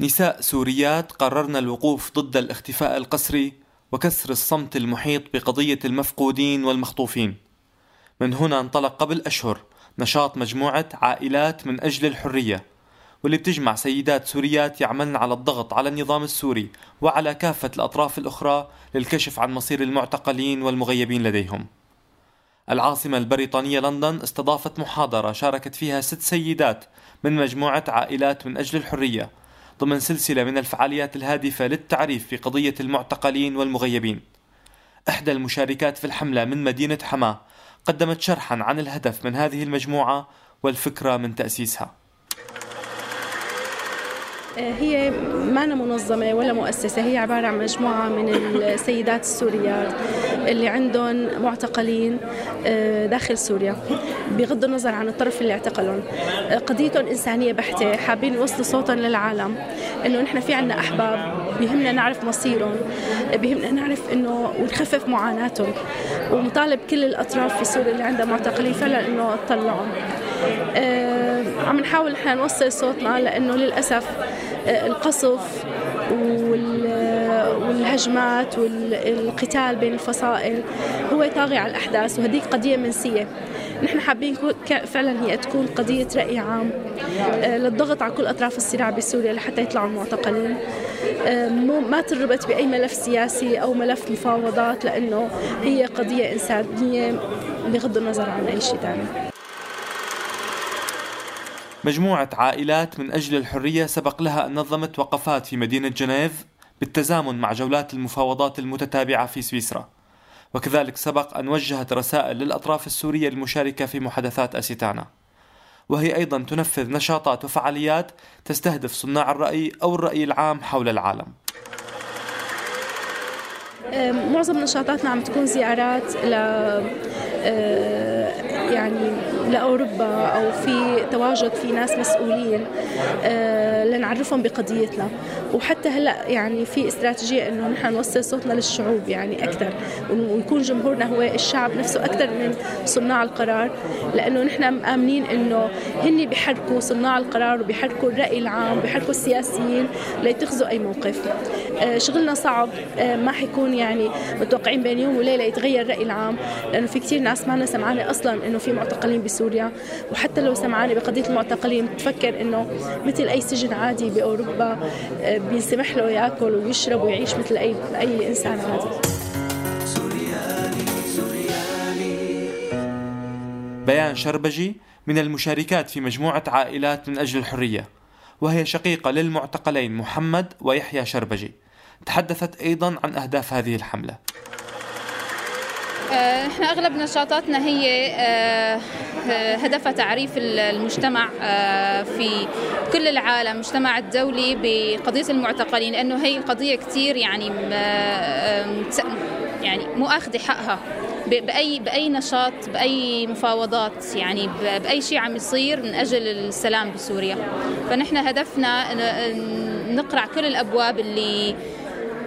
نساء سوريات قررن الوقوف ضد الاختفاء القسري وكسر الصمت المحيط بقضية المفقودين والمخطوفين. من هنا انطلق قبل أشهر نشاط مجموعة عائلات من أجل الحرية واللي بتجمع سيدات سوريات يعملن على الضغط على النظام السوري وعلى كافة الأطراف الأخرى للكشف عن مصير المعتقلين والمغيبين لديهم. العاصمة البريطانية لندن استضافت محاضرة شاركت فيها ست سيدات من مجموعة عائلات من أجل الحرية ضمن سلسلة من الفعاليات الهادفة للتعريف في قضية المعتقلين والمغيبين. إحدى المشاركات في الحملة من مدينة حماة قدمت شرحا عن الهدف من هذه المجموعة والفكرة من تأسيسها. هي ما منظمة ولا مؤسسة هي عبارة عن مجموعة من السيدات السوريات اللي عندهم معتقلين آه، داخل سوريا. بغض النظر عن الطرف اللي اعتقلهم. آه، قضيتهم إنسانية بحتة. حابين يوصلوا صوتهم للعالم. إنه نحن في عنا أحباب. بيهمنا نعرف مصيرهم. بيهمنا نعرف إنه ونخفف معاناتهم. ومطالب كل الأطراف في سوريا اللي عندها معتقلين فعلا إنه تطلعهم. آه، عم نحاول نحن نوصل صوتنا لأنه للأسف القصف والهجمات والقتال بين الفصائل هو طاغي على الأحداث وهذيك قضية منسية. نحن حابين فعلا هي تكون قضية رأي عام آه، للضغط على كل أطراف الصراع بسوريا لحتى يطلعوا المعتقلين آه، ما تربط بأي ملف سياسي أو ملف مفاوضات لأنه هي قضية إنسانية بغض النظر عن أي شيء ثاني مجموعة عائلات من أجل الحرية سبق لها أن نظمت وقفات في مدينة جنيف. بالتزامن مع جولات المفاوضات المتتابعة في سويسرا. وكذلك سبق أن وجهت رسائل للأطراف السورية المشاركة في محادثات أسيتانا. وهي أيضا تنفذ نشاطات وفعاليات تستهدف صناع الرأي أو الرأي العام حول العالم. معظم نشاطاتنا عم تكون زيارات ل يعني لأوروبا أو في تواجد في ناس مسؤولين. آه، لنعرفهم بقضيتنا. وحتى هلأ يعني في استراتيجية إنه نحن نوصل صوتنا للشعوب يعني أكثر ويكون جمهورنا هو الشعب نفسه أكثر من صناع القرار. لأنه نحن مآمنين إنه هن بيحركوا صناع القرار وبيحركوا الرأي العام وبيحركوا السياسيين ليتخذوا أي موقف. آه، شغلنا صعب. آه، ما حيكون يعني متوقعين بين يوم وليلة يتغير الرأي العام. لأنه في كثير ناس ما سمعانة أصلا إنه في معتقلين بسوريا. وحتى لو سمعانة بقضية المعتقلين بتفكر إنه مثل أي سجن عادي بأوروبا آه، بيسمح له ياكل ويشرب ويعيش مثل اي أي إنسان عادي. بيان شربجي من المشاركات في مجموعة عائلات من أجل الحرية وهي شقيقة للمعتقلين محمد ويحيى شربجي. تحدثت أيضا عن أهداف هذه الحملة. إحنا أغلب نشاطاتنا هي آه، آه، هدفها تعريف المجتمع في كل العالم المجتمع الدولي بقضية المعتقلين لأنه هي قضية كثير يعني يعني مو آخذة حقها. بأي بأي نشاط بأي مفاوضات يعني بأي شيء عم يصير من أجل السلام بسوريا. فنحن هدفنا نقرع كل الأبواب اللي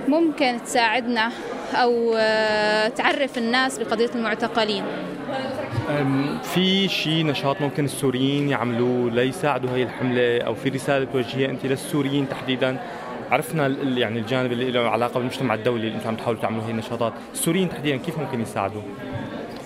ممكن تساعدنا أو آه، تعرف الناس بقضية المعتقلين. في شيء نشاط ممكن السوريين يعملوه ليساعدوا هي الحملة؟ أو في رسالة توجهيها أنت للسوريين تحديدا؟ عرفنا يعني الجانب اللي له علاقة بالمجتمع الدولي اللي أنتم عم تحاولوا تعملوا هي النشاطات. السوريين تحديدا كيف ممكن يساعدوا؟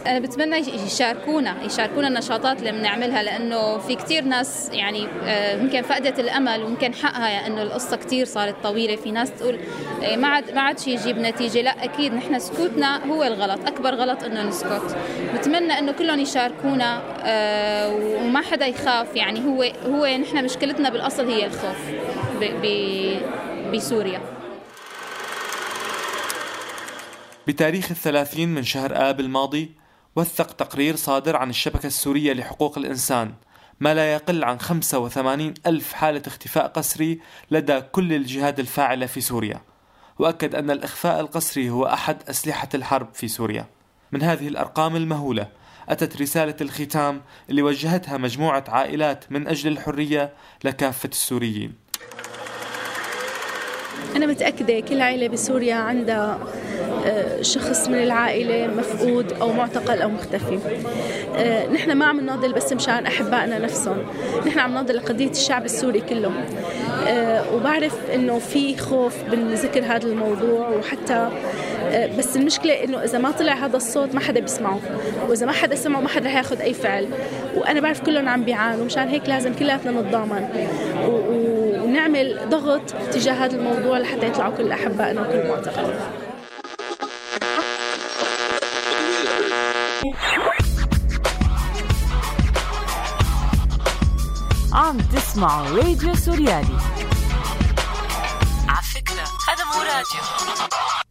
أنا بتمنى يشاركونا يشاركونا النشاطات اللي بنعملها لأنه في كثير ناس يعني آه، يمكن فقدت الأمل ويمكن حقها يعني إنه القصة كثير صارت طويلة. في ناس تقول إيه، ما عاد ما عاد شيء يجيب نتيجة. لا أكيد نحن سكوتنا هو الغلط أكبر غلط إنه نسكت بتمنى إنه كلهم يشاركونا آه، وما حدا يخاف. يعني هو هو نحن مشكلتنا بالأصل هي الخوف بسوريا. بتاريخ الثلاثين من شهر آب الماضي وثق تقرير صادر عن الشبكة السورية لحقوق الإنسان ما لا يقل عن 85 ألف حالة اختفاء قسري لدى كل الجهات الفاعلة في سوريا وأكد أن الإخفاء القسري هو أحد أسلحة الحرب في سوريا. من هذه الأرقام المهولة أتت رسالة الختام اللي وجهتها مجموعة عائلات من أجل الحرية لكافة السوريين. أنا متأكدة كل عائلة بسوريا عندها شخص من العائلة مفقود أو معتقل أو مختفي. آه، نحن ما عم نناضل بس مشان أحبائنا نفسهم. نحن عم نناضل لقضية الشعب السوري كله وبعرف إنه في خوف من ذكر هذا الموضوع وحتى بس المشكلة إنه إذا ما طلع هذا الصوت ما حدا بيسمعه. وإذا ما حدا سمعه ما حدا رح ياخذ أي فعل. وأنا بعرف كلهم عم بيعانوا. مشان هيك لازم كلياتنا نتضامن. ونعمل ضغط تجاه هذا الموضوع لحتى يطلعوا كل أحبائنا وكل معتقلين. عم تسمعوا راديو سوريالي. على فكرة هذا مو راديو.